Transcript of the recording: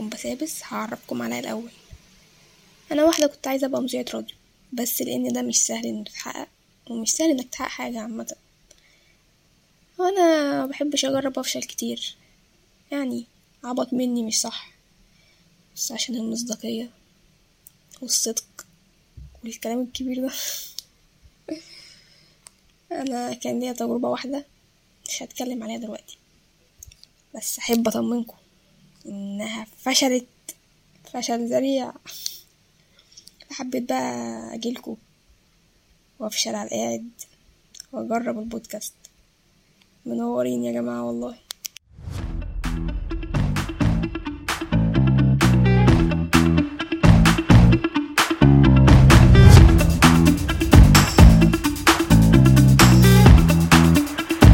ملابس هعرفكم عليا الأول. أنا واحدة كنت عايزة أبقى مذيعه راديو بس لأن ده مش سهل انه يتحقق ومش سهل إنك تحقق حاجة عامة. وأنا مبحبش أجرب أفشل كتير. يعني عبط مني مش صح بس عشان المصداقية والصدق والكلام الكبير ده. أنا كان ليا تجربة واحدة مش هتكلم عليها دلوقتي بس أحب أطمنكم. إنها فشلت فشل ذريع. حبيت بقى أجيلكوا وأفشل على القاعد وأجرب البودكاست. منورين يا جماعة والله.